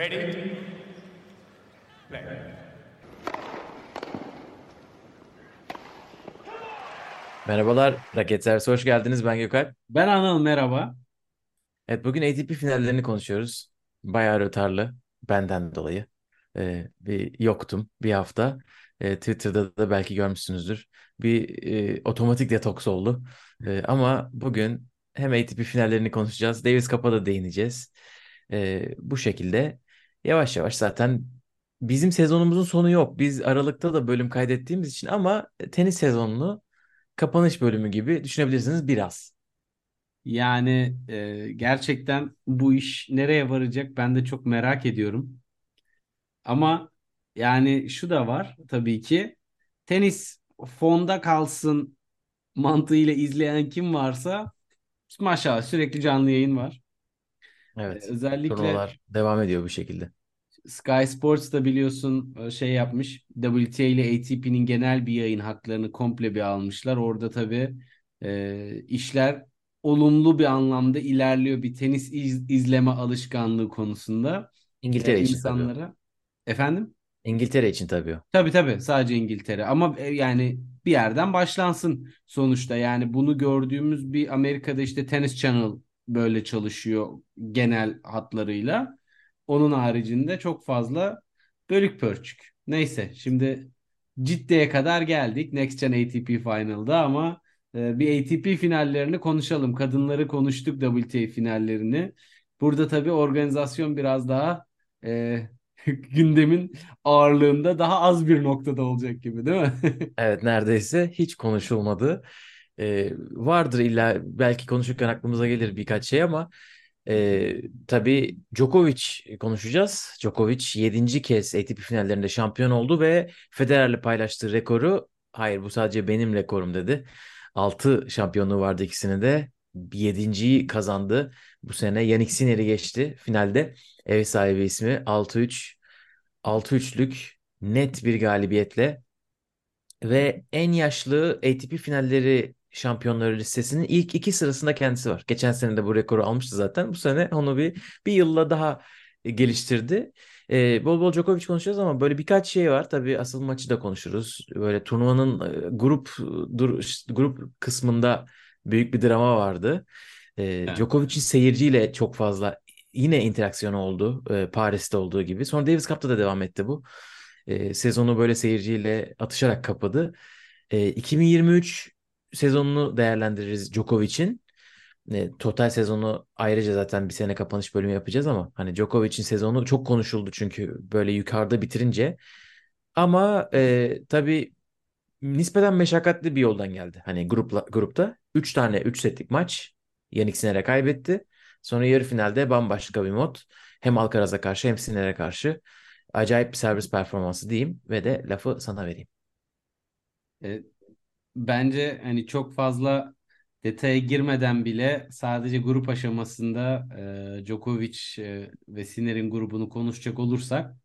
Ready? Play. Merhabalar Raket Servisi hoş geldiniz. Ben Gökalp. Ben Anıl merhaba. Evet bugün ATP finallerini konuşuyoruz. Bayağı rötarlı benden dolayı. Ee, bir yoktum bir hafta. Ee, Twitter'da da belki görmüşsünüzdür. Bir e, otomatik detoks oldu. Ee, ama bugün hem ATP finallerini konuşacağız. Davis Cup'a da değineceğiz. Ee, bu şekilde yavaş yavaş zaten bizim sezonumuzun sonu yok. Biz Aralık'ta da bölüm kaydettiğimiz için ama tenis sezonunu kapanış bölümü gibi düşünebilirsiniz biraz. Yani e, gerçekten bu iş nereye varacak ben de çok merak ediyorum. Ama yani şu da var tabii ki tenis fonda kalsın mantığıyla izleyen kim varsa maşallah sürekli canlı yayın var. Evet. özellikle Turnuvalar devam ediyor bu şekilde. Sky Sports da biliyorsun e, şey yapmış. WTA ile ATP'nin genel bir yayın haklarını komple bir almışlar. Orada tabii e, işler olumlu bir anlamda ilerliyor bir tenis iz- izleme alışkanlığı konusunda e, İngiltere için tabii o. insanlara. Efendim? İngiltere için tabii o. Tabii tabii sadece İngiltere ama e, yani bir yerden başlansın sonuçta yani bunu gördüğümüz bir Amerika'da işte Tennis Channel böyle çalışıyor genel hatlarıyla. Onun haricinde çok fazla bölük pörçük. Neyse şimdi Ciddiye kadar geldik Next Gen ATP Final'da ama e, bir ATP finallerini konuşalım. Kadınları konuştuk WTA finallerini. Burada tabii organizasyon biraz daha e, gündemin ağırlığında daha az bir noktada olacak gibi değil mi? Evet neredeyse hiç konuşulmadı. Ee, vardır illa belki konuşurken aklımıza gelir birkaç şey ama e, tabii Djokovic konuşacağız. Djokovic yedinci kez ATP finallerinde şampiyon oldu ve Federer'le paylaştığı rekoru hayır bu sadece benim rekorum dedi. 6 şampiyonluğu vardı ikisini de. Yedinciyi kazandı. Bu sene Yannick Sinner'i geçti finalde. Ev sahibi ismi 6-3 6-3'lük net bir galibiyetle ve en yaşlı ATP finalleri şampiyonları listesinin ilk iki sırasında kendisi var. Geçen sene de bu rekoru almıştı zaten. Bu sene onu bir bir yılla daha geliştirdi. Ee, bol bol Djokovic konuşacağız ama böyle birkaç şey var. Tabii asıl maçı da konuşuruz. Böyle turnuvanın e, grup dur, grup kısmında büyük bir drama vardı. Ee, Evet. Djokovic'in seyirciyle çok fazla yine interaksiyon oldu. e, Paris'te olduğu gibi. Sonra Davis Cup'ta da devam etti bu. E, sezonu böyle seyirciyle atışarak kapadı. E, 2023 sezonunu değerlendiririz Djokovic'in. E, total sezonu ayrıca zaten bir sene kapanış bölümü yapacağız ama hani Djokovic'in sezonu çok konuşuldu çünkü böyle yukarıda bitirince. Ama e, tabii nispeten meşakkatli bir yoldan geldi. Hani grupla, grupta 3 tane 3 setlik maç Yannick Sinner'e kaybetti. Sonra yarı finalde bambaşka bir mod. Hem Alcaraz'a karşı hem Sinner'e karşı. Acayip bir servis performansı diyeyim ve de lafı sana vereyim. E, bence hani çok fazla detaya girmeden bile sadece grup aşamasında e, Djokovic e, ve Sinner'in grubunu konuşacak olursak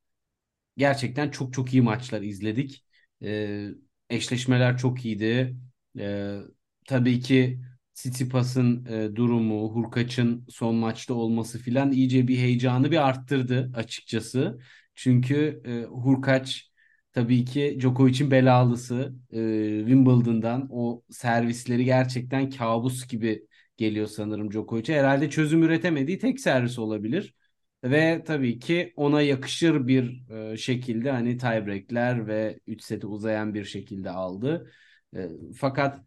gerçekten çok çok iyi maçlar izledik. Ee, eşleşmeler çok iyiydi. Ee, tabii ki Tsitsipas'ın e, durumu, Hurkaç'ın son maçta olması filan iyice bir heyecanı bir arttırdı açıkçası. Çünkü e, Hurkaç tabii ki Djokovic'in belalısı. E, Wimbledon'dan o servisleri gerçekten kabus gibi geliyor sanırım Djokovic'e. Herhalde çözüm üretemediği tek servis olabilir. Ve tabii ki ona yakışır bir e, şekilde hani tiebreak'ler ve 3 seti uzayan bir şekilde aldı. E, fakat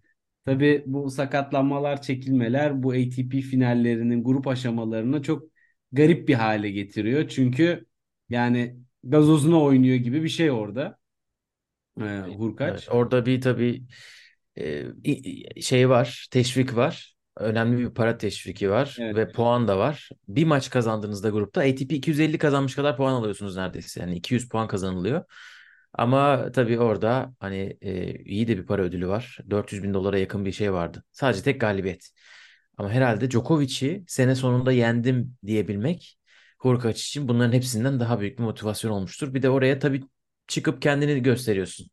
tabii bu sakatlanmalar, çekilmeler bu ATP finallerinin grup aşamalarını çok garip bir hale getiriyor. Çünkü yani gazozuna oynuyor gibi bir şey orada e, Evet, Hurkaç. orada bir tabii e, şey var, teşvik var. Önemli bir para teşviki var Evet. ve puan da var. Bir maç kazandığınızda grupta ATP 250 kazanmış kadar puan alıyorsunuz neredeyse. Yani 200 puan kazanılıyor. Ama tabii orada hani e, iyi de bir para ödülü var. 400 bin dolara yakın bir şey vardı. Sadece tek galibiyet. Ama herhalde Djokovic'i sene sonunda yendim diyebilmek Hurkacz için bunların hepsinden daha büyük bir motivasyon olmuştur. Bir de oraya tabii çıkıp kendini gösteriyorsun.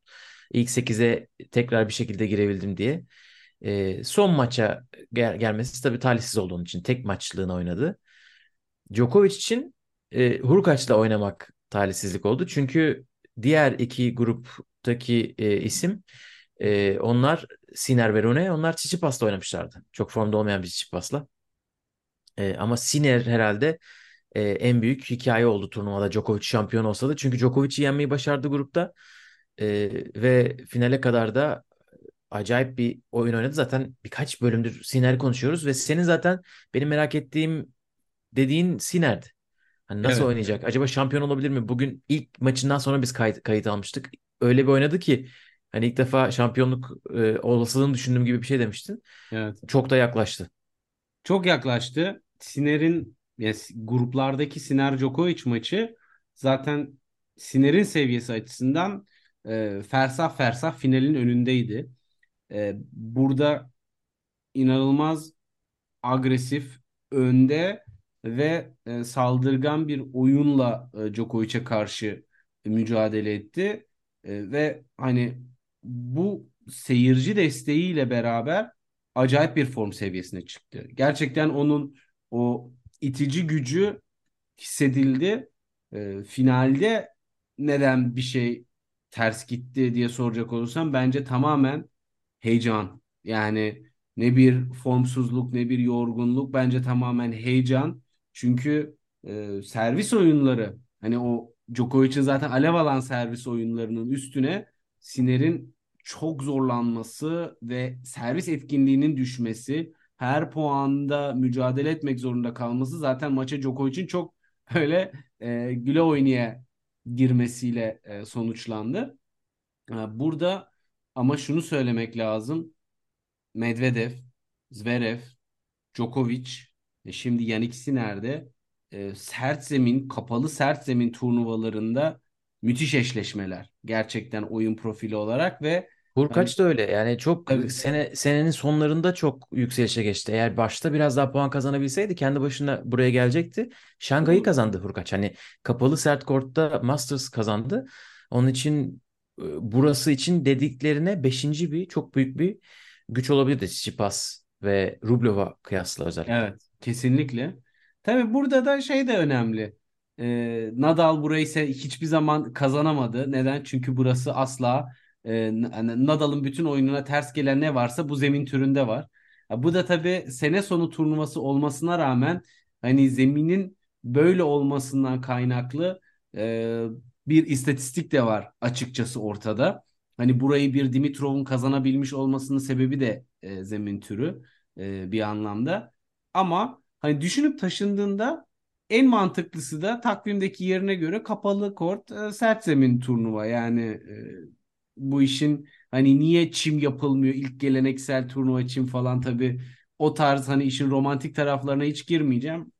İlk 8'e tekrar bir şekilde girebildim diye. Ee, son maça gel- gelmesi tabii talihsiz olduğu için tek maçlığına oynadı. Djokovic için e, Hurkaç'la oynamak talihsizlik oldu. Çünkü diğer iki gruptaki e, isim e, onlar Sinner ve Rune onlar Tsitsipas'la oynamışlardı. Çok formda olmayan bir Tsitsipas'la. E, ama Sinner herhalde e, en büyük hikaye oldu turnuvada Djokovic şampiyon olsa da. Çünkü Djokovic'i yenmeyi başardı grupta. E, ve finale kadar da acayip bir oyun oynadı. Zaten birkaç bölümdür Sinner konuşuyoruz ve senin zaten benim merak ettiğim dediğin Sinner'di. Hani nasıl Evet. oynayacak? Acaba şampiyon olabilir mi? Bugün ilk maçından sonra biz kayıt, kayıt almıştık. Öyle bir oynadı ki hani ilk defa şampiyonluk e, olasılığını düşündüğüm gibi bir şey demiştin. Evet. Çok da yaklaştı. Çok yaklaştı. Siner'in yani gruplardaki Siner Djokovic maçı zaten Siner'in seviyesi açısından e, fersah fersah finalin önündeydi. E, burada inanılmaz agresif, önde ve e, saldırgan bir oyunla e, Djokovic'e karşı mücadele etti. E, ve hani bu seyirci desteğiyle beraber acayip bir form seviyesine çıktı. Gerçekten onun o itici gücü hissedildi. E, finalde neden bir şey ters gitti diye soracak olursam bence tamamen heyecan. Yani ne bir formsuzluk ne bir yorgunluk bence tamamen heyecan. Çünkü e, servis oyunları hani o Djokovic'in zaten alev alan servis oyunlarının üstüne Sinner'in çok zorlanması ve servis etkinliğinin düşmesi, her puanda mücadele etmek zorunda kalması zaten maça Djokovic'in çok öyle e, güle oynaya girmesiyle e, sonuçlandı. E, burada ama şunu söylemek lazım. Medvedev, Zverev, Djokovic, e, şimdi Yannick Sinner'de e, sert zemin, kapalı sert zemin turnuvalarında müthiş eşleşmeler. Gerçekten oyun profili olarak ve Hurkaç da öyle. Yani çok tabii, sene senenin sonlarında çok yükselişe geçti. Eğer başta biraz daha puan kazanabilseydi kendi başına buraya gelecekti. Şangay'ı kazandı Hurkaç. Hani kapalı sert kortta Masters kazandı. Onun için burası için dediklerine beşinci bir çok büyük bir güç olabilirdi Tsitsipas ve Rublev'a kıyasla özellikle. Evet, kesinlikle. Tabii burada da şey de önemli. Ee, Nadal burayı ise hiçbir zaman kazanamadı. Neden? Çünkü burası asla e, N- Nadal'ın bütün oyununa ters gelen ne varsa bu zemin türünde var. Ya bu da tabii sene sonu turnuvası olmasına rağmen hani zeminin böyle olmasından kaynaklı e, bir istatistik de var açıkçası ortada. Hani burayı bir Dimitrov'un kazanabilmiş olmasının sebebi de e, zemin türü e, bir anlamda. Ama hani düşünüp taşındığında en mantıklısı da takvimdeki yerine göre kapalı kort e, sert zemin turnuva. Yani e, bu işin hani niye çim yapılmıyor ilk geleneksel turnuva çim falan tabii o tarz hani işin romantik taraflarına hiç girmeyeceğim.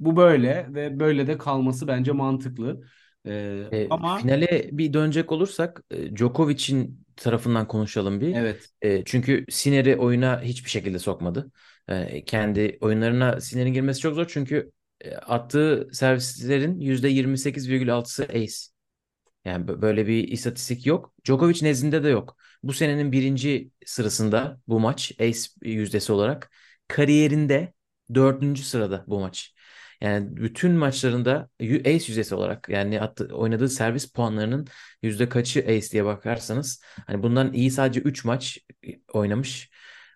Bu böyle ve böyle de kalması bence mantıklı. E, E, ama finale bir dönecek olursak e, Djokovic'in tarafından konuşalım bir. evet E, çünkü Sinner'i oyuna hiçbir şekilde sokmadı. E, kendi oyunlarına Sinner'in girmesi çok zor çünkü e, attığı servislerin %28,6'sı ace. Yani bö- böyle bir istatistik yok. Djokovic nezdinde de yok. Bu senenin birinci sırasında bu maç ace yüzdesi olarak kariyerinde dördüncü sırada bu maç. Yani bütün maçlarında ace yüzdesi olarak yani attı, oynadığı servis puanlarının yüzde kaçı ace diye bakarsanız hani bundan iyi sadece 3 maç oynamış.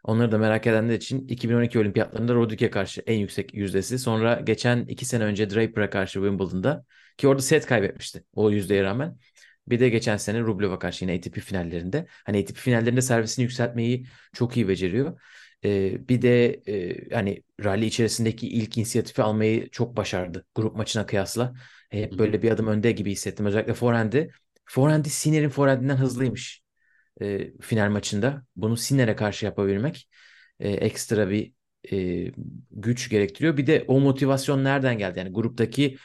Onları da merak edenler için 2012 olimpiyatlarında Rodriguez'e karşı en yüksek yüzdesi. Sonra geçen 2 sene önce Draper'a karşı Wimbledon'da ki orada set kaybetmişti o yüzdeye rağmen. Bir de geçen sene Rublev'a karşı yine ATP finallerinde. Hani ATP finallerinde servisini yükseltmeyi çok iyi beceriyor. Ee, bir de e, hani rally içerisindeki ilk inisiyatifi almayı çok başardı grup maçına kıyasla. Hep böyle bir adım önde gibi hissettim. Özellikle forehand'i. Forehand'i Sinner'in forehand'inden hızlıymış e, final maçında. Bunu Sinner'e karşı yapabilmek e, ekstra bir e, güç gerektiriyor. Bir de o motivasyon nereden geldi? Yani gruptaki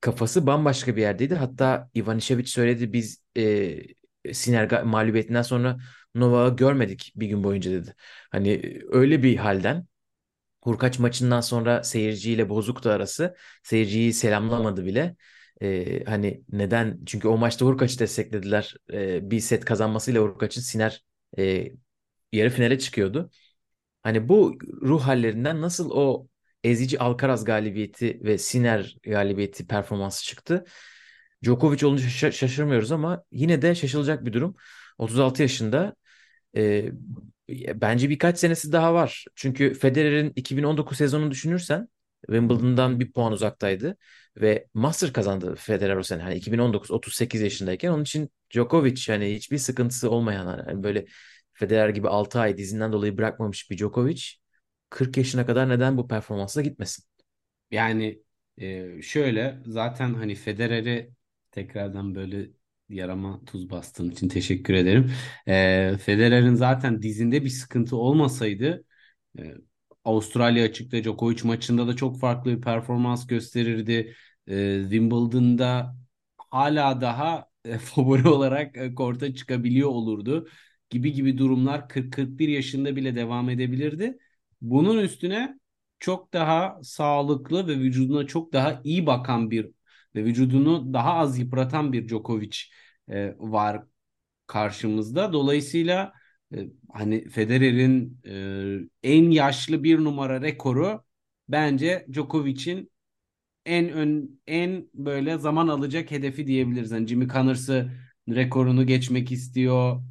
kafası bambaşka bir yerdeydi. Hatta Ivanišević söyledi biz e, Sinner ga- mağlubiyetinden sonra Novak'ı görmedik bir gün boyunca dedi. Hani öyle bir halden Hurkaç maçından sonra seyirciyle bozuktu arası. Seyirciyi selamlamadı bile. E, hani neden? Çünkü o maçta Hurkaç'ı desteklediler. E, bir set kazanmasıyla Hurkaç'ın Sinner e, yarı finale çıkıyordu. Hani bu ruh hallerinden nasıl o ezici Alcaraz galibiyeti ve Sinner galibiyeti performansı çıktı. Djokovic olunca şaş- şaşırmıyoruz ama yine de şaşılacak bir durum. 36 yaşında. Ee, bence birkaç senesi daha var. Çünkü Federer'in 2019 sezonunu düşünürsen Wimbledon'dan bir puan uzaktaydı ve Master kazandı Federer o sene. Hani 2019 38 yaşındayken onun için Djokovic hani hiçbir sıkıntısı olmayan hani böyle Federer gibi 6 ay dizinden dolayı bırakmamış bir Djokovic 40 yaşına kadar neden bu performansla gitmesin? Yani e, şöyle zaten hani Federer'i tekrardan böyle yarama tuz bastığın için teşekkür ederim. E, Federer'in zaten dizinde bir sıkıntı olmasaydı e, Avustralya açıkta Djokovic maçında da çok farklı bir performans gösterirdi. E, Wimbledon'da hala daha e, favori olarak e, korta çıkabiliyor olurdu gibi gibi durumlar 40-41 yaşında bile devam edebilirdi. Bunun üstüne çok daha sağlıklı ve vücuduna çok daha iyi bakan bir ve vücudunu daha az yıpratan bir Djokovic e, var karşımızda. Dolayısıyla hani Federer'in e, en yaşlı bir numara rekoru bence Djokovic'in en ön en böyle zaman alacak hedefi diyebiliriz. Yani Jimmy Connors'ı rekorunu geçmek istiyor.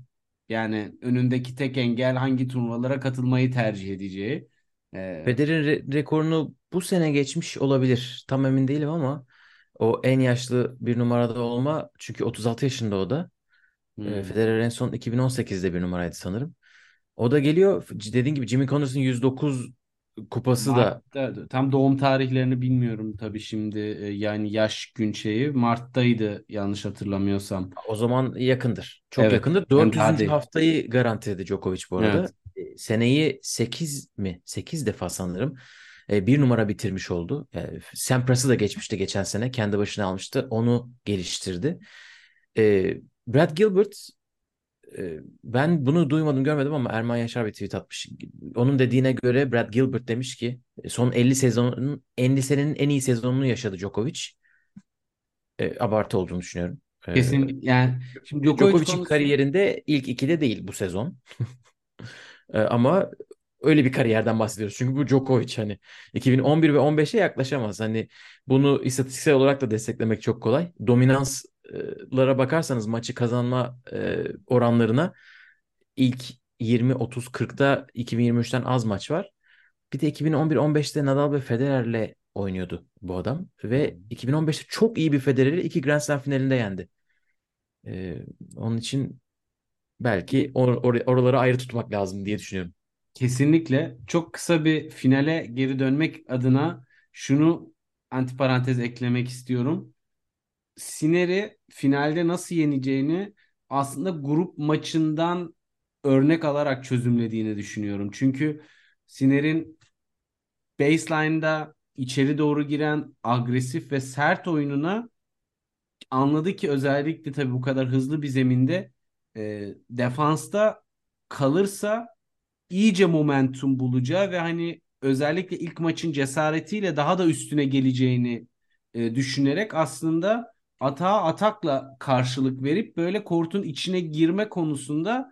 Yani önündeki tek engel hangi turnuvalara katılmayı tercih edeceği. Ee, Federer'in re- rekorunu bu sene geçmiş olabilir. Tam emin değilim ama o en yaşlı bir numarada olma çünkü 36 yaşında o da. Hmm. Federer en son 2018'de bir numaraydı sanırım. O da geliyor. Dediğin gibi Jimmy Connors'ın 109 kupası da Mart'ta tam doğum tarihlerini bilmiyorum tabii şimdi yani yaş gün şeyi Mart'taydı yanlış hatırlamıyorsam. o zaman yakındır. Çok Evet. yakındır. Hem daha 400. değil. haftayı garantiledi Djokovic bu arada. Evet. Seneyi 8 mi? 8 defa sanırım. Bir numara bitirmiş oldu. Yani Sampras'ı da geçmişti geçen sene. Kendi başına almıştı. Onu geliştirdi. Brad Gilbert e, ben bunu duymadım görmedim ama Erman Yaşar bir tweet atmış. Onun dediğine göre Brad Gilbert demiş ki son 50 sezonun 50 senenin en iyi sezonunu yaşadı Djokovic. E, abartı olduğunu düşünüyorum. E, Kesin yani şimdi Djokovic Djokovic'in konusu kariyerinde ilk ikide değil bu sezon. E, ama öyle bir kariyerden bahsediyoruz. Çünkü bu Djokovic hani 2011 ve 15'e yaklaşamaz. Hani bunu istatistiksel olarak da desteklemek çok kolay. Dominanslara bakarsanız maçı kazanma e, oranlarına ilk 20 30 40'ta 2023'ten az maç var. Bir de 2011-15'te Nadal ve Federer'le oynuyordu bu adam ve 2015'te çok iyi bir Federer'i iki Grand Slam finalinde yendi. E, onun için belki or- or- oraları ayrı tutmak lazım diye düşünüyorum. kesinlikle çok kısa bir finale geri dönmek adına şunu antiparantez eklemek istiyorum. Sinner'i finalde nasıl yeneceğini aslında grup maçından örnek alarak çözümlediğini düşünüyorum. Çünkü Sinner'in baseline'da içeri doğru giren agresif ve sert oyununa anladı ki özellikle tabii bu kadar hızlı bir zeminde e, defansta kalırsa iyice momentum bulacağı ve hani özellikle ilk maçın cesaretiyle daha da üstüne geleceğini e, düşünerek aslında atağa atakla karşılık verip böyle kortun içine girme konusunda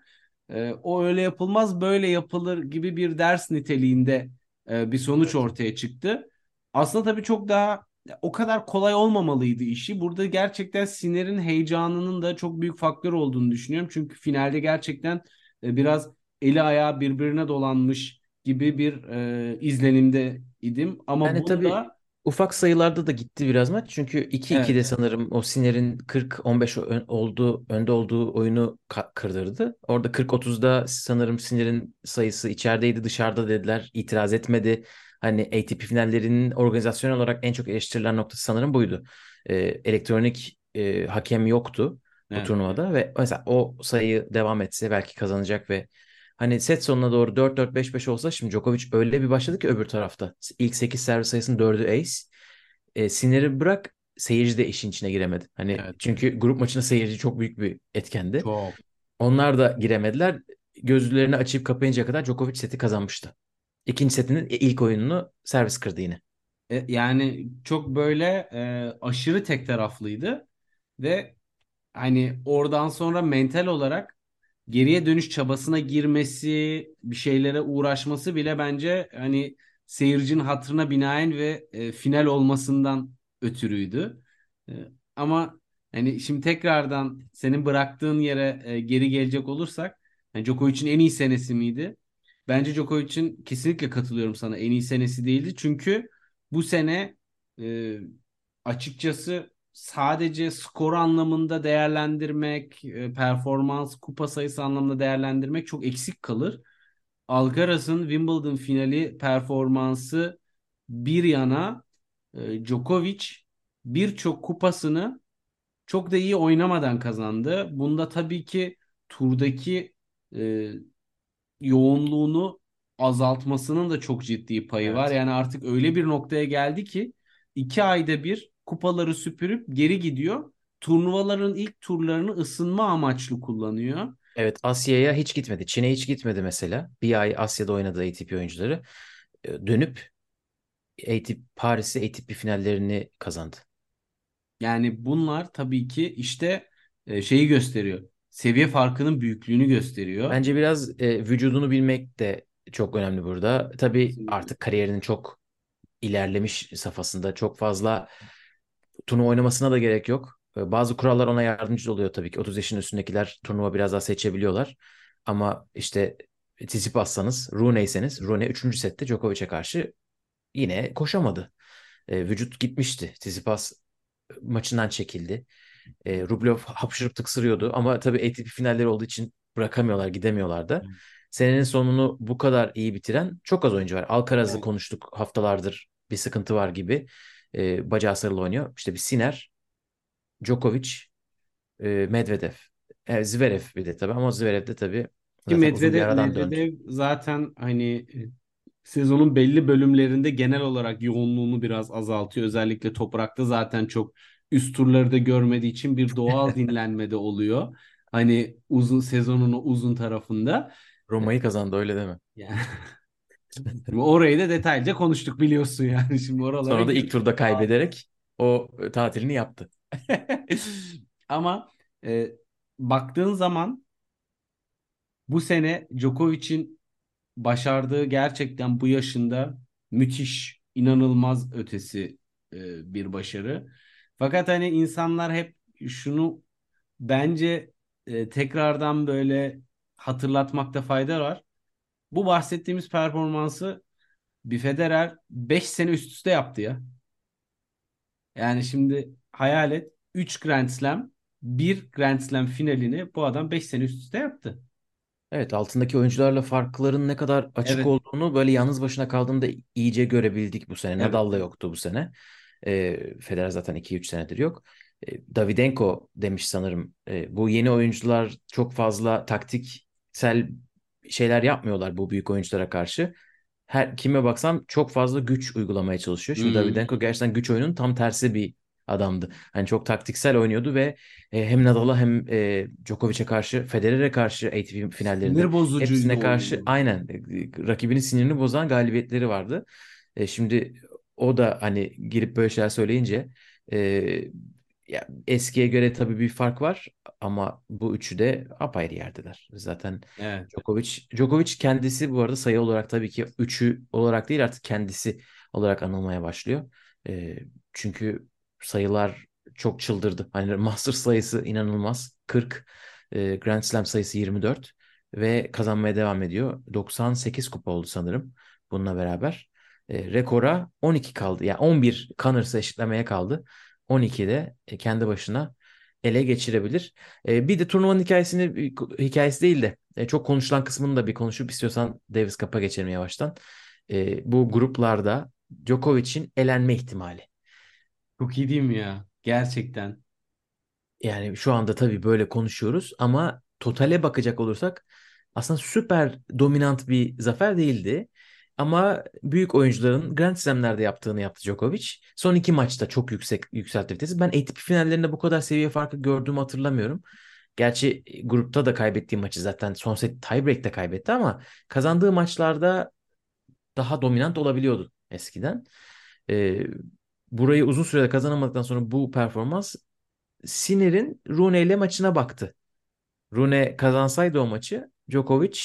e, o öyle yapılmaz böyle yapılır gibi bir ders niteliğinde e, bir sonuç ortaya çıktı. Aslında tabii çok daha o kadar kolay olmamalıydı işi. Burada gerçekten Sinner'in heyecanının da çok büyük faktör olduğunu düşünüyorum. Çünkü finalde gerçekten e, biraz eli ayağı birbirine dolanmış gibi bir e, izlenimde idim. Ama Yani tabii bunda ufak sayılarda da gitti biraz maç. Çünkü 2-2'de evet, sanırım o Sinner'in 40-15 ön- olduğu, önde olduğu oyunu kırdırdı. Orada 40-30'da sanırım Sinner'in sayısı içerideydi dışarıda dediler. İtiraz etmedi. Hani ATP finallerinin organizasyon olarak en çok eleştirilen noktası sanırım buydu. Ee, elektronik e, hakem yoktu bu evet. turnuvada ve mesela o sayı devam etse belki kazanacak ve Hani set sonuna doğru 4-4-5-5 olsa şimdi Djokovic öyle bir başladı ki öbür tarafta. İlk 8 servis sayısının 4'ü ace. E, Sinner'i bırak seyirci de işin içine giremedi. Hani Evet. çünkü grup maçında seyirci çok büyük bir etkendi. Çok. Onlar da giremediler. Gözlerini açıp kapayıncaya kadar Djokovic seti kazanmıştı. İkinci setinin ilk oyununu servis kırdı yine. E, yani çok böyle e, aşırı tek taraflıydı ve hani oradan sonra mental olarak geriye dönüş çabasına girmesi, bir şeylere uğraşması bile bence hani seyircinin hatırına binaen ve e, final olmasından ötürüydü. E, ama hani şimdi tekrardan senin bıraktığın yere e, geri gelecek olursak yani Djokovic'in en iyi senesi miydi? Bence Djokovic'in kesinlikle katılıyorum sana en iyi senesi değildi. Çünkü bu sene e, açıkçası sadece skor anlamında değerlendirmek, e, performans, kupa sayısı anlamında değerlendirmek çok eksik kalır. Alcaraz'ın Wimbledon finali performansı bir yana e, Djokovic birçok kupasını çok da iyi oynamadan kazandı. Bunda tabii ki turdaki e, yoğunluğunu azaltmasının da çok ciddi payı Evet. var. Yani artık öyle bir noktaya geldi ki iki ayda bir kupaları süpürüp geri gidiyor. Turnuvaların ilk turlarını ısınma amaçlı kullanıyor. Evet Asya'ya hiç gitmedi. Çin'e hiç gitmedi mesela. Bir ay Asya'da oynadı ATP oyuncuları. E, Dönüp ATP, Paris'te ATP finallerini kazandı. Yani bunlar tabii ki işte e, şeyi gösteriyor. Seviye farkının büyüklüğünü gösteriyor. Bence biraz e, vücudunu bilmek de çok önemli burada. Tabii artık kariyerinin çok ilerlemiş safhasında çok fazla turnuva oynamasına da gerek yok. E, Bazı kurallar ona yardımcı oluyor tabii ki. 30 yaşın üstündekiler turnuva biraz daha seçebiliyorlar. Ama işte Tsitsipas'sanız, Rune'yseniz Rune 3. sette Djokovic'e karşı yine koşamadı. E, vücut gitmişti. Tsitsipas maçından çekildi. E, Rublev hapşırıp tıksırıyordu ama tabii ATP finalleri olduğu için bırakamıyorlar, gidemiyorlar da. Evet. Senenin sonunu bu kadar iyi bitiren çok az oyuncu var. Alcaraz'ı Evet. konuştuk haftalardır bir sıkıntı var gibi. E, bacağı sarılı oynuyor. İşte bir Sinner, Djokovic, e, Medvedev. E, Zverev bir de tabii ama Zverev de tabii zaten Medvedev, aradan döndü. Medvedev zaten hani e, sezonun belli bölümlerinde genel olarak yoğunluğunu biraz azaltıyor. Özellikle toprakta zaten çok üst turları da görmediği için bir doğal dinlenmede oluyor. Hani uzun sezonun uzun tarafında. Roma'yı kazandı öyle deme. Yani Şimdi orayı da detaylıca konuştuk biliyorsun yani. Şimdi oralara Sonra da ilk turda kaybederek o tatilini yaptı. Ama e, baktığın zaman bu sene Djokovic'in başardığı gerçekten bu yaşında müthiş, inanılmaz ötesi e, bir başarı. Fakat hani insanlar hep şunu bence e, tekrardan böyle hatırlatmakta fayda var. Bu bahsettiğimiz performansı bir Federer 5 sene üst üste yaptı ya. Yani şimdi hayal et 3 Grand Slam, 1 Grand Slam finalini bu adam 5 sene üst üste yaptı. Evet altındaki oyuncularla farkların ne kadar açık Evet. olduğunu böyle yalnız başına kaldığında iyice görebildik bu sene. Evet. Nadal da yoktu bu sene. E, Federer zaten 2-3 senedir yok. E, Davidenko demiş sanırım. E, bu yeni oyuncular çok fazla taktiksel şeyler yapmıyorlar bu büyük oyunculara karşı. Her kime baksam çok fazla güç uygulamaya çalışıyor. Şimdi Hmm. Davidenko gerçekten güç oyunun tam tersi bir adamdı. Hani çok taktiksel oynuyordu ve e, hem Nadal'a hem e, Djokovic'e karşı, Federer'e karşı ATP finallerinde Sinir hepsine karşı oyunu. aynen e, rakibinin sinirini bozan galibiyetleri vardı. E, şimdi o da hani girip böyle şeyler söyleyince e, ya eskiye göre tabii bir fark var ama bu üçü de apayrı yerdeler. Zaten Evet. Djokovic, Djokovic kendisi bu arada sayı olarak tabii ki üçü olarak değil artık kendisi olarak anılmaya başlıyor. E, çünkü sayılar çok çıldırdı. Hani Masters sayısı inanılmaz. 40, e, Grand Slam sayısı 24 ve kazanmaya devam ediyor. 98 kupa oldu sanırım bununla beraber. E, rekora 12 kaldı. Yani 11 Connors'ı eşitlemeye kaldı. 12'de e, kendi başına ele geçirebilir. E, bir de turnuvanın hikayesini hikayesi değil de e, çok konuşulan kısmını da bir konuşup istiyorsan Davis Cup'a geçelim yavaştan. E, bu gruplarda Djokovic'in elenme ihtimali. Çok iyi değil mi ya? Gerçekten. Yani şu anda tabii böyle konuşuyoruz ama totale bakacak olursak aslında süper dominant bir zafer değildi. Ama büyük oyuncuların Grand Slam'lerde yaptığını yaptı Djokovic. Son iki maçta çok yüksek yükseltti vitesi. Ben ATP finallerinde bu kadar seviye farkı gördüğümü hatırlamıyorum. Gerçi grupta da kaybettiği maçı zaten son set tiebreak'te kaybetti ama kazandığı maçlarda daha dominant olabiliyordu eskiden. Ee, burayı uzun sürede kazanamadıktan sonra bu performans Sinner'in Rune ile maçına baktı. Rune kazansaydı o maçı Djokovic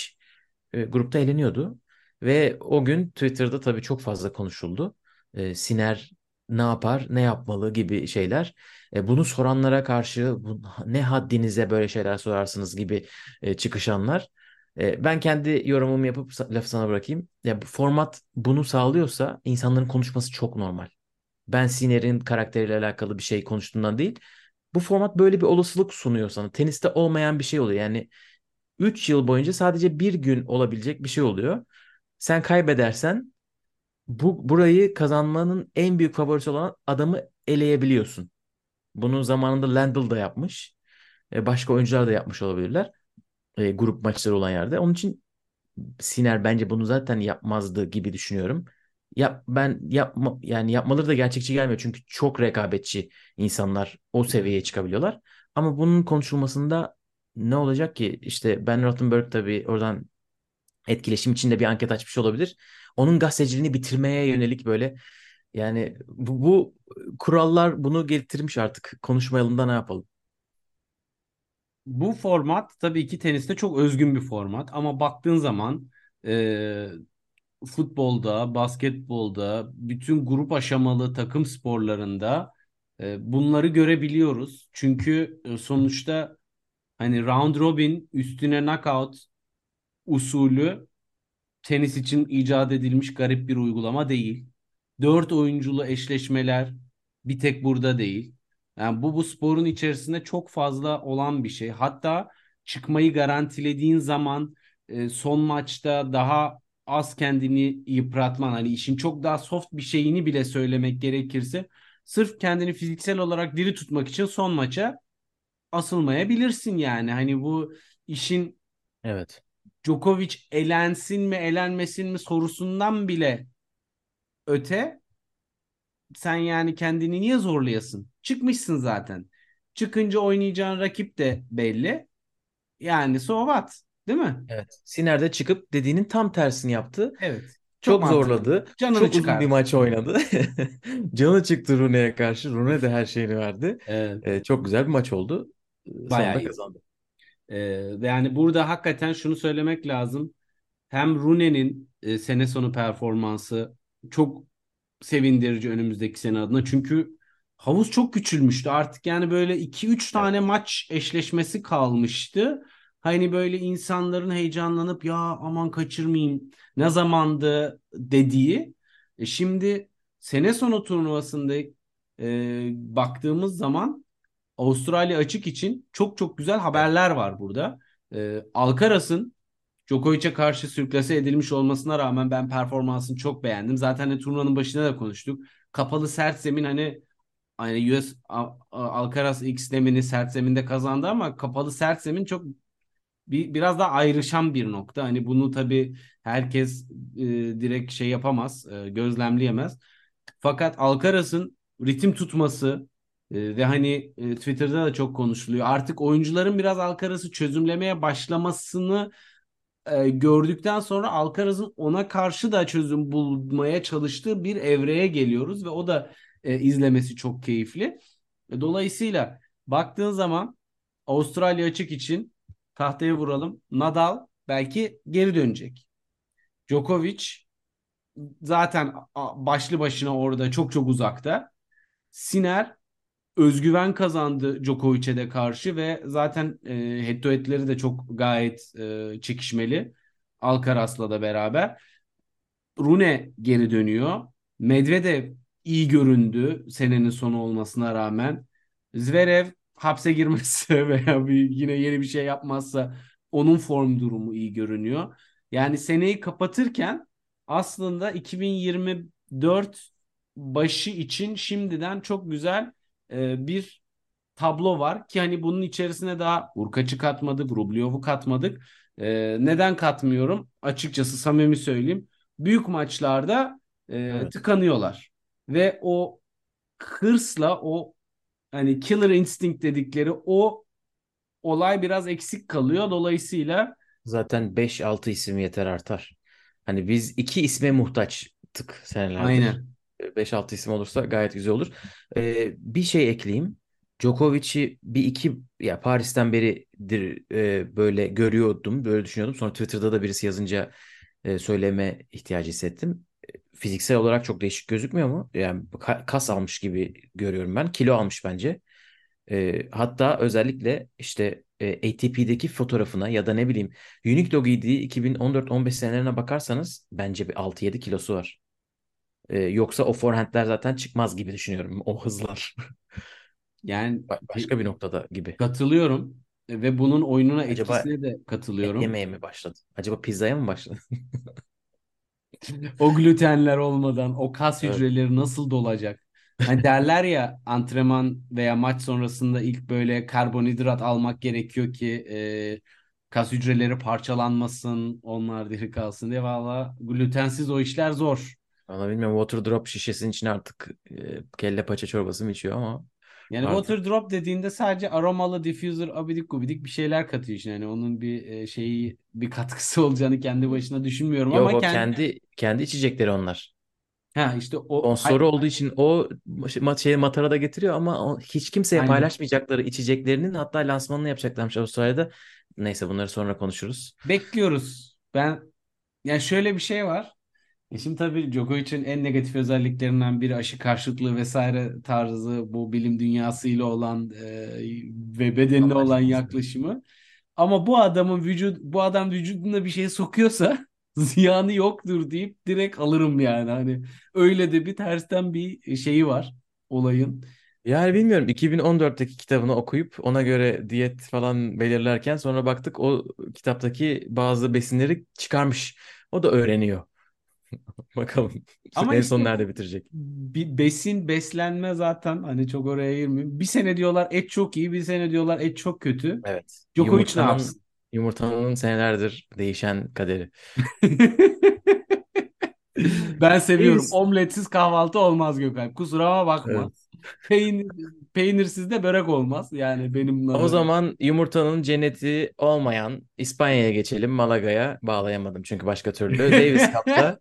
e, grupta eleniyordu Ve o gün Twitter'da tabii çok fazla konuşuldu. E, Siner ne yapar, ne yapmalı gibi şeyler. E, bunu soranlara karşı bu, ne haddinize böyle şeyler sorarsınız gibi e, çıkışanlar. E, ben kendi yorumumu yapıp lafı sana bırakayım. Ya bu format bunu sağlıyorsa insanların konuşması çok normal. Ben Siner'in karakteriyle alakalı bir şey konuştuğundan değil. Bu format böyle bir olasılık sunuyor sana. Teniste olmayan bir şey oluyor. Yani 3 yıl boyunca sadece bir gün olabilecek bir şey oluyor. Sen kaybedersen bu burayı kazanmanın en büyük favorisi olan adamı eleyebiliyorsun. Bunu zamanında Lendl da yapmış. E, başka oyuncular da yapmış olabilirler. E, grup maçları olan yerde. Onun için Siner bence bunu zaten yapmazdı gibi düşünüyorum. Yap, ben yapma yani yapmaları da gerçekçi gelmiyor çünkü çok rekabetçi insanlar o seviyeye çıkabiliyorlar. Ama bunun konuşulmasında ne olacak ki? İşte Ben Rothenberg tabii oradan etkileşim içinde bir anket açmış olabilir. Onun gazeteciliğini bitirmeye yönelik böyle yani bu, bu kurallar bunu getirmiş artık. Konuşmayalım da ne yapalım? Bu format tabii ki teniste çok özgün bir format ama baktığın zaman e, futbolda, basketbolda, bütün grup aşamalı takım sporlarında e, bunları görebiliyoruz. Çünkü e, sonuçta hani round robin üstüne knockout usulü tenis için icat edilmiş garip bir uygulama değil. Dört oyunculu eşleşmeler bir tek burada değil. Yani bu bu sporun içerisinde çok fazla olan bir şey. Hatta çıkmayı garantilediğin zaman e, son maçta daha az kendini yıpratman hani işin çok daha soft bir şeyini bile söylemek gerekirse sırf kendini fiziksel olarak diri tutmak için son maça asılmayabilirsin yani. Hani bu işin Evet. Djokovic elensin mi elenmesin mi sorusundan bile öte sen yani kendini niye zorlayasın? Çıkmışsın zaten. Çıkınca oynayacağın rakip de belli. Yani so what? Değil mi? Evet. Siner de çıkıp dediğinin tam tersini yaptı. Evet. Çok, mantıklı. zorladı. Canını çok uzun çıkardı. bir maç oynadı. Canı çıktı Rune'ye karşı. Rune de her şeyini verdi. Evet. Ee, çok güzel bir maç oldu. Ee, Bayağı Sonunda iyi. kazandı. Ve yani burada hakikaten şunu söylemek lazım. Hem Rune'nin e, sene sonu performansı çok sevindirici önümüzdeki sene adına. Çünkü havuz çok küçülmüştü. Artık yani böyle 2-3 tane maç eşleşmesi kalmıştı. Hani böyle insanların heyecanlanıp ya aman kaçırmayayım ne zamandı dediği. E şimdi sene sonu turnuvasında e, baktığımız zaman Avustralya açık için çok çok güzel haberler var burada. E, Alcaraz'ın Djokovic'e karşı sürklase edilmiş olmasına rağmen ben performansını çok beğendim. Zaten de turnuvanın başında da konuştuk. Kapalı sert zemin hani hani US Alcaraz ilk zemini sert zeminde kazandı ama kapalı sert zemin çok bir, biraz daha ayrışan bir nokta. Hani bunu tabii herkes e, direkt şey yapamaz, e, gözlemleyemez. Fakat Alcaraz'ın ritim tutması e, ve hani e, Twitter'da da çok konuşuluyor. Artık oyuncuların biraz Alcaraz'ı çözümlemeye başlamasını e, gördükten sonra Alcaraz'ın ona karşı da çözüm bulmaya çalıştığı bir evreye geliyoruz ve o da e, izlemesi çok keyifli. Dolayısıyla baktığın zaman Avustralya açık için tahtaya vuralım. Nadal belki geri dönecek. Djokovic zaten başlı başına orada çok çok uzakta. Sinner özgüven kazandı Djokovic'e de karşı ve zaten e, head to head'leri de çok gayet e, çekişmeli. Alcaraz'la da beraber. Rune geri dönüyor. Medvedev iyi göründü senenin sonu olmasına rağmen. Zverev hapse girmezse veya bir, yine yeni bir şey yapmazsa onun form durumu iyi görünüyor. Yani seneyi kapatırken aslında 2024 başı için şimdiden çok güzel e, bir tablo var ki hani bunun içerisine daha Urkaç'ı katmadık, Rublev'u katmadık. E, neden katmıyorum? Açıkçası samimi söyleyeyim. Büyük maçlarda e, Evet. tıkanıyorlar ve o hırsla o hani killer instinct dedikleri o olay biraz eksik kalıyor. Dolayısıyla Zaten 5-6 isim yeter artar. Hani biz iki isme muhtaçtık senelerdir. aynen 5-6 isim olursa gayet güzel olur. Ee, bir şey ekleyeyim. Djokovic'i bir iki ya Paris'ten beridir e, böyle görüyordum, böyle düşünüyordum. Sonra Twitter'da da birisi yazınca e, söyleme ihtiyacı hissettim. Fiziksel olarak çok değişik gözükmüyor mu? Yani ka- kas almış gibi görüyorum ben. Kilo almış bence. E, hatta özellikle işte e, ATP'deki fotoğrafına ya da ne bileyim Unique Dog giydiği 2014-15 senelerine bakarsanız bence bir 6-7 kilosu var. E, yoksa o forehandler zaten çıkmaz gibi düşünüyorum. O hızlar. Yani Ba- Başka bir noktada gibi. katılıyorum ve bunun oyununa Acaba etkisine de katılıyorum. yemeye mi başladı? Acaba pizzaya mı başladı? O glutenler olmadan o kas Evet. hücreleri nasıl dolacak? Hani derler ya antrenman veya maç sonrasında ilk böyle karbonhidrat almak gerekiyor ki e, kas hücreleri parçalanmasın, onlar diri kalsın diye. Valla glutensiz o işler zor. Valla bilmiyorum water drop şişesinin içine artık e, kelle paça çorbası mı içiyor ama Yani artık water drop dediğinde sadece aromalı diffuser abidik gubidik bir şeyler katıyor içine. Yani onun bir e, şeyi bir katkısı olacağını kendi başına düşünmüyorum yok ama o kendi kendi kendi içecekleri onlar. ha işte o Sponsoru olduğu için o ma- şey matara da getiriyor ama hiç kimseye Aynen. paylaşmayacakları içeceklerinin hatta lansmanını yapacaklarmış Avustralya'da. Neyse bunları sonra konuşuruz. bekliyoruz. Ben yani şöyle bir şey var. E şimdi tabii Djokovic'in en negatif özelliklerinden biri aşı karşıtlığı vesaire tarzı bu bilim dünyasıyla olan e, ve bedenine olan yaklaşımı. Ama bu adamın vücut bu adam vücuduna bir şey sokuyorsa ziyanı yoktur deyip direkt alırım yani. Hani öyle de bir tersten bir şeyi var olayın. Yani bilmiyorum 2014'teki kitabını okuyup ona göre diyet falan belirlerken sonra baktık o kitaptaki bazı besinleri çıkarmış. O da öğreniyor. Bakalım Ama en işte son nerede bitirecek? bir besin beslenme zaten hani çok oraya girmiyorum. Bir sene diyorlar et çok iyi, bir sene diyorlar et çok kötü. Evet. Djokovic ne Yumurtanın yapsın? yumurtanın senelerdir değişen kaderi. Ben seviyorum. Biz Omletsiz kahvaltı olmaz Gökhan. Kusuruma bakma. evet. Peynir, peynirsiz de börek olmaz. Yani benim O zaman yumurtanın cenneti olmayan İspanya'ya geçelim. Malaga'ya bağlayamadım çünkü başka türlü. Davis Cup'ta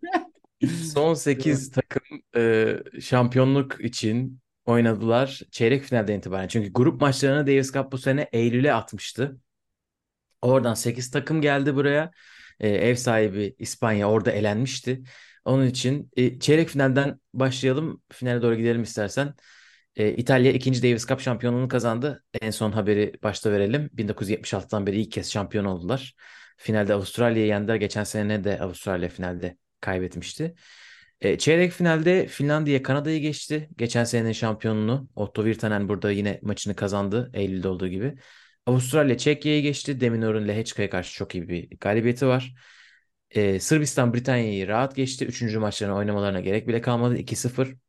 son 8 takım e, şampiyonluk için oynadılar çeyrek finalden itibaren. Çünkü grup maçlarını Davis Cup bu sene Eylül'e atmıştı. Oradan 8 takım geldi buraya. E, ev sahibi İspanya orada elenmişti. Onun için e, çeyrek finalden başlayalım. Finale doğru gidelim istersen. E, İtalya ikinci Davis Cup şampiyonluğunu kazandı. En son haberi başta verelim. 1976'dan beri ilk kez şampiyon oldular. Finalde Avustralya'yı yendiler. Geçen sene de Avustralya finalde kaybetmişti. E, çeyrek finalde Finlandiya Kanada'yı geçti. Geçen senenin şampiyonunu Otto Virtanen burada yine maçını kazandı. Eylül'de olduğu gibi. Avustralya Çekya'yı geçti. Deminör'ün Lehečka'ya karşı çok iyi bir galibiyeti var. Ee, Sırbistan Britanya'yı rahat geçti. Üçüncü maçlarını oynamalarına gerek bile kalmadı. 2-0.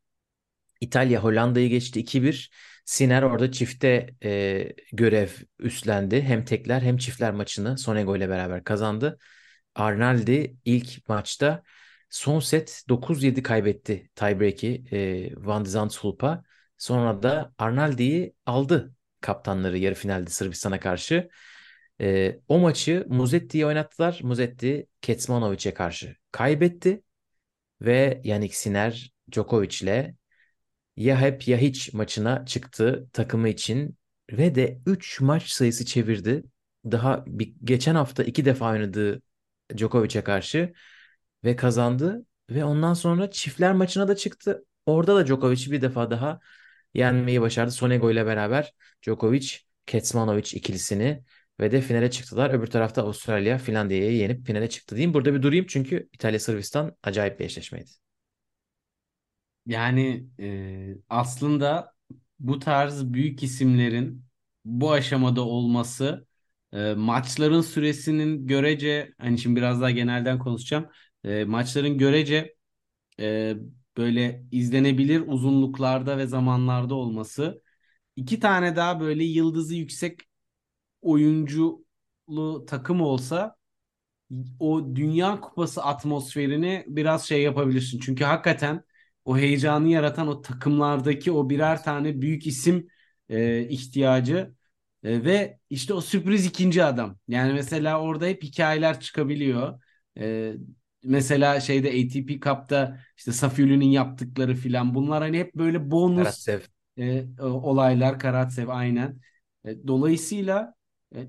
İtalya Hollanda'yı geçti 2-1. Sinner orada çifte e, görev üstlendi. Hem tekler hem çiftler maçını Sonego ile beraber kazandı. Arnaldi ilk maçta son set 9-7 kaybetti tiebreak'i e, Van de Zandschulp'a. Sonra da Arnaldi'yi aldı kaptanları yarı finalde Sırbistan'a karşı. E, o maçı Muzetti'yi oynattılar. Muzetti Kecmanovic'e karşı kaybetti ve Yannick Sinner Djokovic'le ya hep ya hiç maçına çıktı takımı için ve de 3 maç sayısı çevirdi. Daha bir, geçen hafta iki defa oynadığı Djokovic'e karşı ve kazandı ve ondan sonra çiftler maçına da çıktı. Orada da Djokovic bir defa daha yenmeyi başardı. Sonego ile beraber Djokovic, Kecmanovic ikilisini ve de finale çıktılar. Öbür tarafta Avustralya Finlandiya'yı yenip finale çıktı diyeyim. Burada bir durayım çünkü İtalya Sırbistan acayip bir eşleşmeydi. Yani e, aslında bu tarz büyük isimlerin bu aşamada olması e, maçların süresinin görece hani şimdi biraz daha genelden konuşacağım. E, maçların görece e, böyle izlenebilir uzunluklarda ve zamanlarda olması. İki tane daha böyle yıldızı yüksek oyunculu takım olsa o Dünya Kupası atmosferini biraz şey yapabilirsin. Çünkü hakikaten o heyecanı yaratan o takımlardaki o birer tane büyük isim e, ihtiyacı e, ve işte o sürpriz ikinci adam. Yani mesela orada hep hikayeler çıkabiliyor. E, mesela şeyde ATP Cup'ta işte Safiuli'nin yaptıkları filan bunlar hani hep böyle bonus Karatsev. e, olaylar Karatsev aynen. E, dolayısıyla e,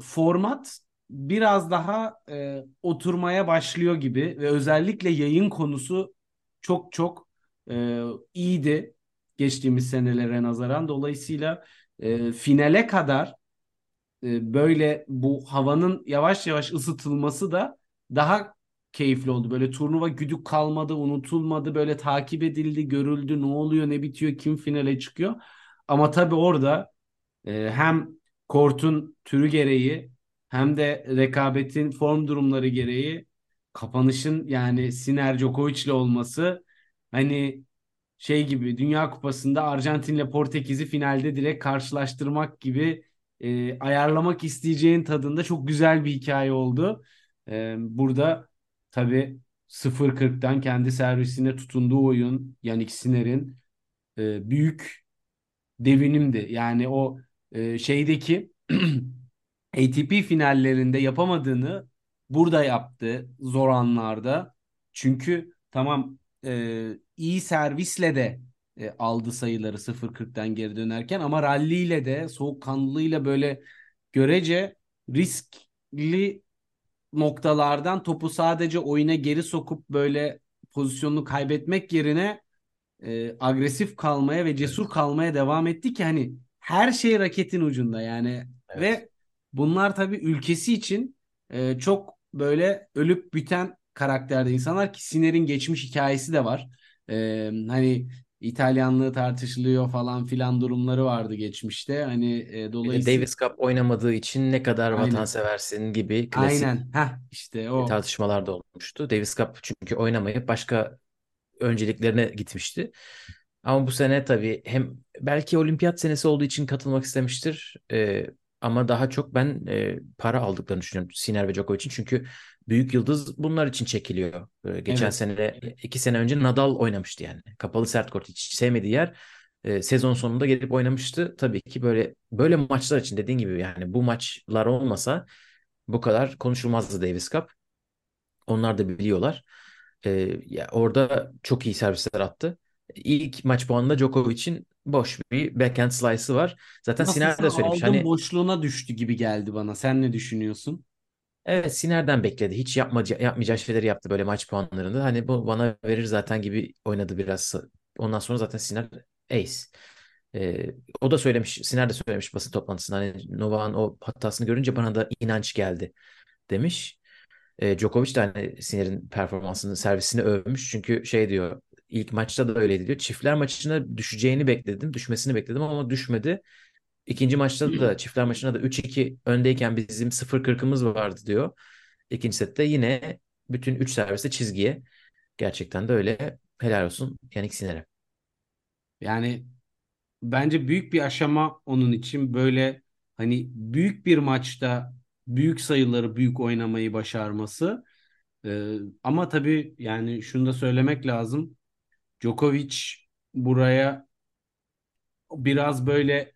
format biraz daha e, oturmaya başlıyor gibi ve özellikle yayın konusu çok çok e, iyiydi geçtiğimiz senelere nazaran. Dolayısıyla e, finale kadar e, böyle bu havanın yavaş yavaş ısıtılması da daha keyifli oldu. Böyle turnuva güdük kalmadı, unutulmadı, böyle takip edildi, görüldü, ne oluyor, ne bitiyor, kim finale çıkıyor. Ama tabii orada e, hem kortun türü gereği hem de rekabetin form durumları gereği kapanışın yani Sinner Djokovic'le olması hani şey gibi Dünya Kupası'nda Arjantin'le Portekiz'i finalde direkt karşılaştırmak gibi e, ayarlamak isteyeceğin tadında çok güzel bir hikaye oldu. E, burada tabii 0-40'tan kendi servisine tutunduğu oyun Yannick Sinner'in e, büyük devinimdi. Yani o e, şeydeki ATP finallerinde yapamadığını burada yaptı zor anlarda. Çünkü tamam e, iyi servisle de e, aldı sayıları 0-40'tan geri dönerken ama ralliyle de soğukkanlılığıyla böyle görece riskli noktalardan topu sadece oyuna geri sokup böyle pozisyonunu kaybetmek yerine e, agresif kalmaya ve cesur kalmaya devam etti ki hani her şey raketin ucunda yani Evet. ve bunlar tabii ülkesi için e, çok böyle ölüp biten karakterde insanlar ki Sinner'in geçmiş hikayesi de var. E, hani İtalyanlığı tartışılıyor falan filan durumları vardı geçmişte. Hani e, dolayısıyla Davis Cup oynamadığı için ne kadar aynen vatanseversin gibi klasik aynen ha işte o tartışmalar da olmuştu. Davis Cup çünkü oynamayıp başka önceliklerine gitmişti. Ama bu sene tabii hem belki olimpiyat senesi olduğu için katılmak istemiştir. Ee, ama daha çok ben e, para aldıklarını düşünüyorum Sinner ve Djokovic için. Çünkü büyük yıldız bunlar için çekiliyor. Ee, geçen evet sene, iki sene önce Nadal oynamıştı yani. Kapalı sert kort hiç sevmediği yer. e, sezon sonunda gelip oynamıştı. Tabii ki böyle böyle maçlar için dediğin gibi yani bu maçlar olmasa bu kadar konuşulmazdı Davis Cup. Onlar da biliyorlar. Ee, ya orada çok iyi servisler attı. İlk maç puanında Djokovic'in boş bir backhand slice'ı var. Zaten Sinner nasılsa de söylemiş. aldım Hani boşluğuna düştü gibi geldi bana. Sen ne düşünüyorsun? Evet Sinner'den bekledi. Hiç yapmaca, yapmayacağı şeyleri yaptı böyle maç puanlarında. Hani bu bana verir zaten gibi oynadı biraz. Ondan sonra zaten Sinner ace. Ee, o da söylemiş, Sinner de söylemiş basın toplantısında. Hani Novak'ın o hatasını görünce bana da inanç geldi demiş. E, Djokovic de hani Sinner'in performansını, servisini övmüş. Çünkü şey diyor, ilk maçta da öyleydi diyor. Çiftler maçına düşeceğini bekledim, düşmesini bekledim ama düşmedi. İkinci maçta da çiftler maçına da 3-2 öndeyken bizim 0-40'ımız vardı diyor. İkinci sette yine bütün 3 serviste çizgiye. Gerçekten de öyle. Helal olsun Yannick Sinner'e. Yani bence büyük bir aşama onun için böyle hani büyük bir maçta büyük sayıları büyük oynamayı başarması. Ee, ama tabii yani şunu da söylemek lazım. Djokovic buraya biraz böyle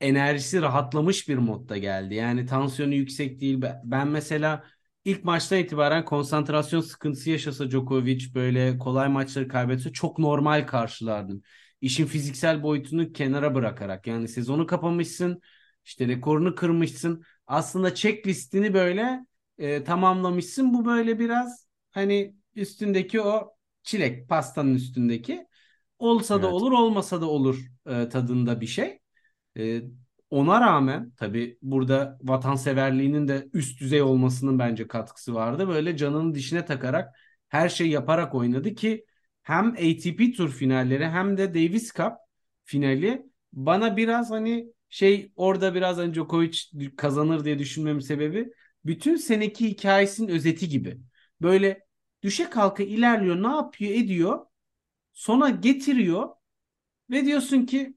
enerjisi rahatlamış bir modda geldi. Yani tansiyonu yüksek değil. Ben mesela ilk maçtan itibaren konsantrasyon sıkıntısı yaşasa Djokovic böyle kolay maçları kaybetse çok normal karşılardım. İşin fiziksel boyutunu kenara bırakarak yani sezonu kapamışsın, işte rekorunu kırmışsın. Aslında checklistini böyle e, tamamlamışsın. Bu böyle biraz hani üstündeki o çilek pastanın üstündeki olsa da Evet. olur olmasa da olur e, tadında bir şey. Ee, ona rağmen tabii burada vatanseverliğinin de üst düzey olmasının bence katkısı vardı. Böyle canının dişine takarak her şeyi yaparak oynadı ki hem ATP Tur finalleri hem de Davis Cup finali bana biraz hani şey orada biraz hani Djokovic kazanır diye düşünmemin sebebi bütün seneki hikayesinin özeti gibi. Böyle düşe kalka ilerliyor, ne yapıyor, ediyor. Sona getiriyor ve diyorsun ki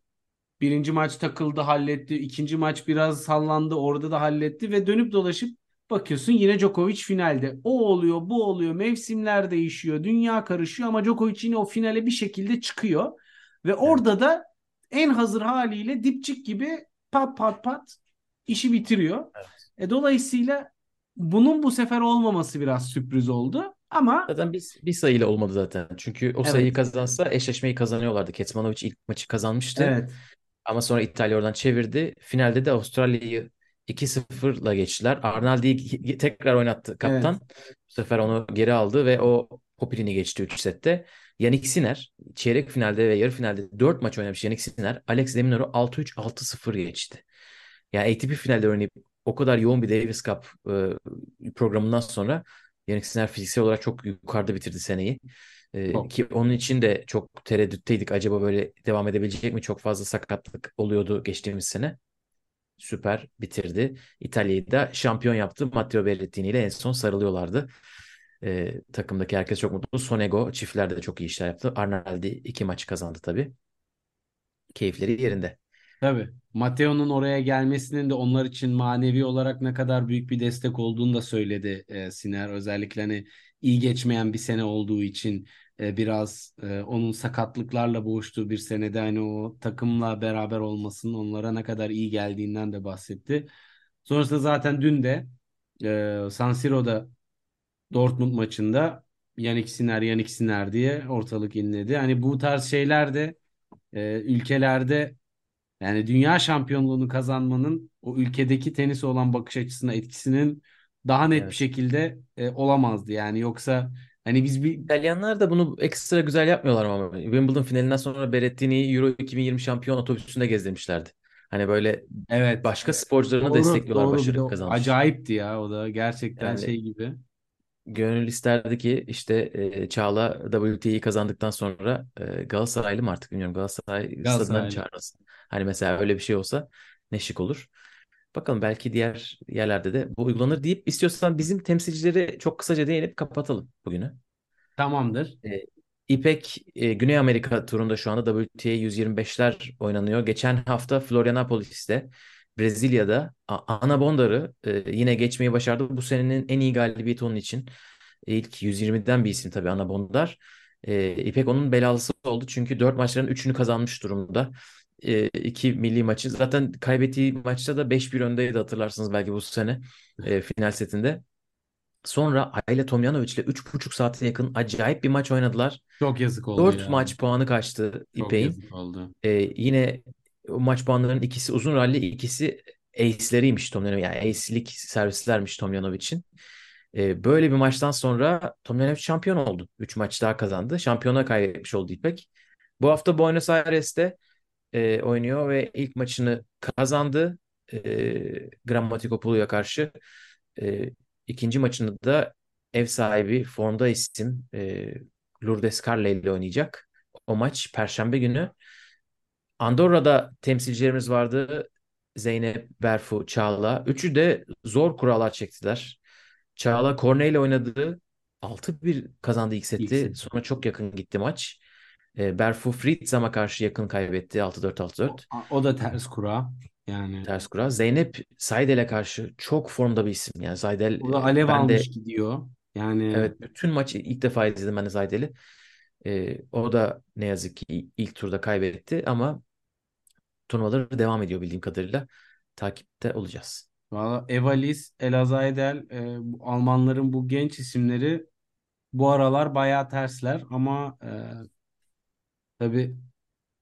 Birinci maç takıldı, halletti. İkinci maç biraz sallandı, orada da halletti ve dönüp dolaşıp bakıyorsun yine Djokovic finalde. O oluyor, bu oluyor, mevsimler değişiyor, dünya karışıyor ama Djokovic yine o finale bir şekilde çıkıyor. Ve orada da en hazır haliyle dipçik gibi pat pat pat işi bitiriyor. Evet. E, dolayısıyla bunun bu sefer olmaması biraz sürpriz oldu. Ama Zaten bir, bir sayıyla olmadı zaten. Çünkü o sayıyı evet, kazansa eşleşmeyi kazanıyorlardı. Kecmanovic ilk maçı kazanmıştı. evet, Ama sonra İtalya oradan çevirdi. Finalde de Avustralya'yı 2-0'la geçtiler. Arnaldi'yi tekrar oynattı kaptan. Evet. Bu sefer onu geri aldı ve o Poppelin'i geçti 3 sette. Yannick Sinner çeyrek finalde ve yarı finalde 4 maç oynamış Yannick Sinner. Alex de Minaur'u 6-3 6-0 geçti. Yani ATP finalde oynayıp o kadar yoğun bir Davis Cup e, programından sonra Yannick Sinner fiziksel olarak çok yukarıda bitirdi seneyi. E, ki onun için de çok tereddütteydik. Acaba böyle devam edebilecek mi? Çok fazla sakatlık oluyordu geçtiğimiz sene. Süper bitirdi. İtalya'yı da şampiyon yaptı. Matteo Berrettini ile en son sarılıyorlardı. E, takımdaki herkes çok mutlu. Sonego çiftlerde de çok iyi işler yaptı. Arnaldi iki maç kazandı tabii. Keyifleri yerinde. Tabii. Matteo'nun oraya gelmesinin de onlar için manevi olarak ne kadar büyük bir destek olduğunu da söyledi e, Siner. Özellikle hani iyi geçmeyen bir sene olduğu için e, biraz e, onun sakatlıklarla boğuştuğu bir senede hani o takımla beraber olmasının onlara ne kadar iyi geldiğinden de bahsetti. Sonrasında zaten dün de e, San Siro'da Dortmund maçında Yannick Sinner, Yannick Sinner diye ortalık inledi. Hani bu tarz şeyler de ülkelerde yani dünya şampiyonluğunu kazanmanın o ülkedeki tenise olan bakış açısına etkisinin daha net bir Evet. şekilde e, olamazdı. Yani yoksa hani biz bir İtalyanlar da bunu ekstra güzel yapmıyorlar ama Wimbledon finalinden sonra Berrettini'yi Euro 2020 şampiyon otobüsünde gezdirmişlerdi. Hani böyle evet başka sporcularını doğru destekliyorlar doğru bir başarı kazanmış. acayipti ya o da gerçekten Yani şey gibi. gönül isterdi ki işte e, Çağla WTA'yı kazandıktan sonra e, Galatasaraylı mı artık bilmiyorum Galatasaray stadına çağırmasın. Hani mesela öyle bir şey olsa ne şık olur. Bakalım belki diğer yerlerde de bu uygulanır deyip istiyorsan bizim temsilcileri çok kısaca değinip kapatalım bugünü. Tamamdır. E, İpek e, Güney Amerika turunda şu anda WTA 125'ler oynanıyor. Geçen hafta Florianopolis'te Brezilya'da Ana Bondar'ı e, yine geçmeyi başardı. Bu senenin en iyi galibiyeti onun için. İlk 120'den bir isim tabii Ana Bondar. E, İpek onun belalısı oldu çünkü 4 maçların 3'ünü kazanmış durumda. E, iki milli maçı. Zaten kaybettiği maçta da 5-1 öndeydi hatırlarsınız belki bu sene e, final setinde. Sonra Ayla Tomljanovic ile 3,5 saate yakın acayip bir maç oynadılar. Çok yazık oldu 4 ya. maç puanı kaçtı Çok İpek'in. yazık oldu. Ee, yine o maç puanlarının ikisi uzun ralli, ikisi ace'leriymiş Tomljanovic. Yani ace'lik servislermiş Tomljanovic'in. Ee, böyle bir maçtan sonra Tomljanovic şampiyon oldu. 3 maç daha kazandı. Şampiyona kaybetmiş oldu İpek. Bu hafta Buenos Aires'te e, oynuyor ve ilk maçını kazandı. E, Grammatikopoulou'ya karşı. E, ikinci maçını da ev sahibi formda isim e, Lourdes Carle ile oynayacak. O maç Perşembe günü. Andorra'da temsilcilerimiz vardı. Zeynep, Berfu, Çağla. Üçü de zor kurallar çektiler. Çağla Cornet ile oynadı. 6-1 kazandı ilk İlk seti. set. Sonra çok yakın gitti maç. E, Berfu Fritzam'a karşı yakın kaybetti. 6-4, 6-4. O, o da ters kura. Yani Ters kura. Zeynep Zaydel'e karşı çok formda bir isim. Yani Zaydel o da e, alev ben de almış gidiyor. Yani evet bütün maçı ilk defa izledim ben de Zaydel'i. E, o da ne yazık ki ilk turda kaybetti ama turnuvaları devam ediyor bildiğim kadarıyla. Takipte olacağız. Valla Evalis, Elazaydel, e, Almanların bu genç isimleri bu aralar bayağı tersler ama e, tabii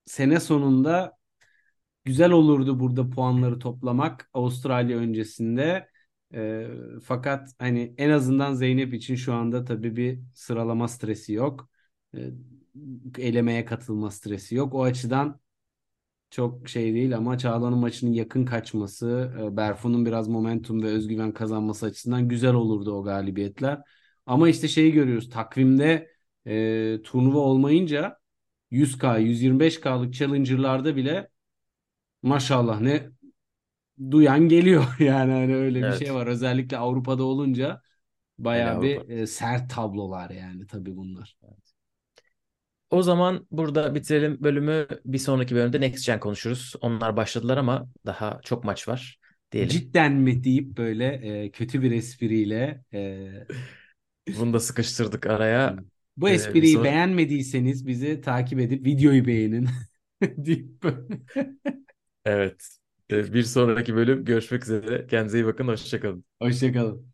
sene sonunda güzel olurdu burada puanları toplamak Avustralya öncesinde. E, fakat hani en azından Zeynep için şu anda tabii bir sıralama stresi yok. E, elemeye katılma stresi yok. O açıdan çok şey değil ama Çağla'nın maçının yakın kaçması, e, Berfu'nun biraz momentum ve özgüven kazanması açısından güzel olurdu o galibiyetler. Ama işte şeyi görüyoruz takvimde e, turnuva olmayınca 100K, 125K'lık challenger'larda bile maşallah ne duyan geliyor yani hani öyle bir şey Evet. var. Özellikle Avrupa'da olunca bayağı bir Avrupa. e, sert tablolar yani tabii bunlar. O zaman burada bitirelim bölümü. Bir sonraki bölümde Next Gen konuşuruz. Onlar başladılar ama daha çok maç var diyelim. Cidden mi deyip böyle e, kötü bir espriyle e, Bunu da sıkıştırdık araya. Bu Ee, espriyi son... beğenmediyseniz bizi takip edip videoyu beğenin. Evet. Ee, Bir sonraki bölüm görüşmek üzere. Kendinize iyi bakın. Hoşçakalın. Hoşçakalın.